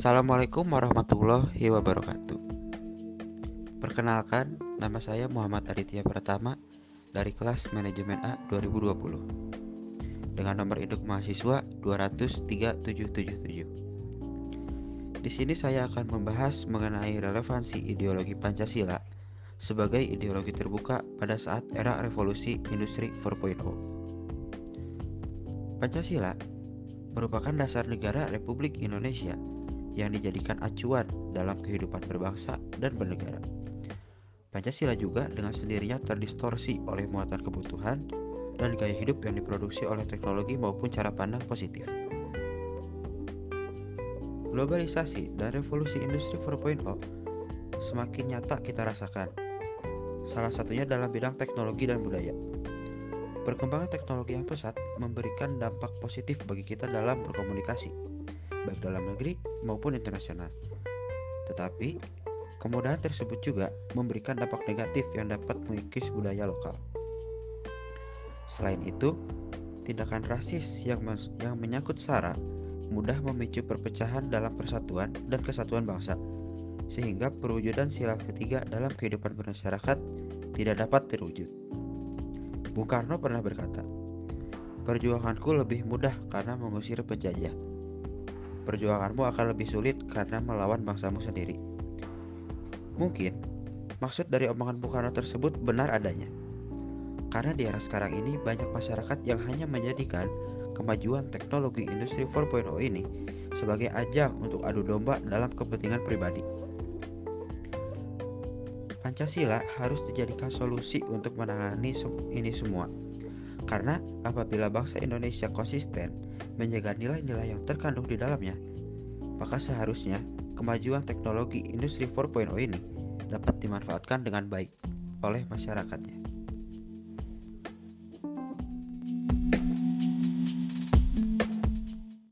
Assalamualaikum warahmatullahi wabarakatuh. Perkenalkan, nama saya Muhammad Aditya Pratama dari kelas Manajemen A 2020 dengan nomor induk mahasiswa 203777. Di sini saya akan membahas mengenai relevansi ideologi Pancasila sebagai ideologi terbuka pada saat era revolusi industri 4.0. Pancasila merupakan dasar negara Republik Indonesia yang dijadikan acuan dalam kehidupan berbangsa dan bernegara. Pancasila juga dengan sendirinya terdistorsi oleh muatan kebutuhan dan gaya hidup yang diproduksi oleh teknologi maupun cara pandang positif. Globalisasi dan revolusi industri 4.0 semakin nyata kita rasakan. Salah satunya dalam bidang teknologi dan budaya. Perkembangan teknologi yang pesat memberikan dampak positif bagi kita dalam berkomunikasi, baik dalam negeri maupun internasional. Tetapi, kemudahan tersebut juga memberikan dampak negatif yang dapat mengikis budaya lokal. Selain itu, tindakan rasis yang, yang menyangkut SARA mudah memicu perpecahan dalam persatuan dan kesatuan bangsa, sehingga perwujudan sila ketiga dalam kehidupan bermasyarakat tidak dapat terwujud. Bung Karno pernah berkata, "Perjuanganku lebih mudah karena mengusir penjajah." Perjuanganmu akan lebih sulit karena melawan bangsamu sendiri. Mungkin maksud dari omongan Karno tersebut benar adanya. Karena di era sekarang ini banyak masyarakat yang hanya menjadikan kemajuan teknologi industri 4.0 ini sebagai ajang untuk adu domba dalam kepentingan pribadi. Pancasila harus dijadikan solusi untuk menangani ini semua. Karena apabila bangsa Indonesia konsisten menjaga nilai-nilai yang terkandung di dalamnya, maka seharusnya kemajuan teknologi industri 4.0 ini dapat dimanfaatkan dengan baik oleh masyarakatnya.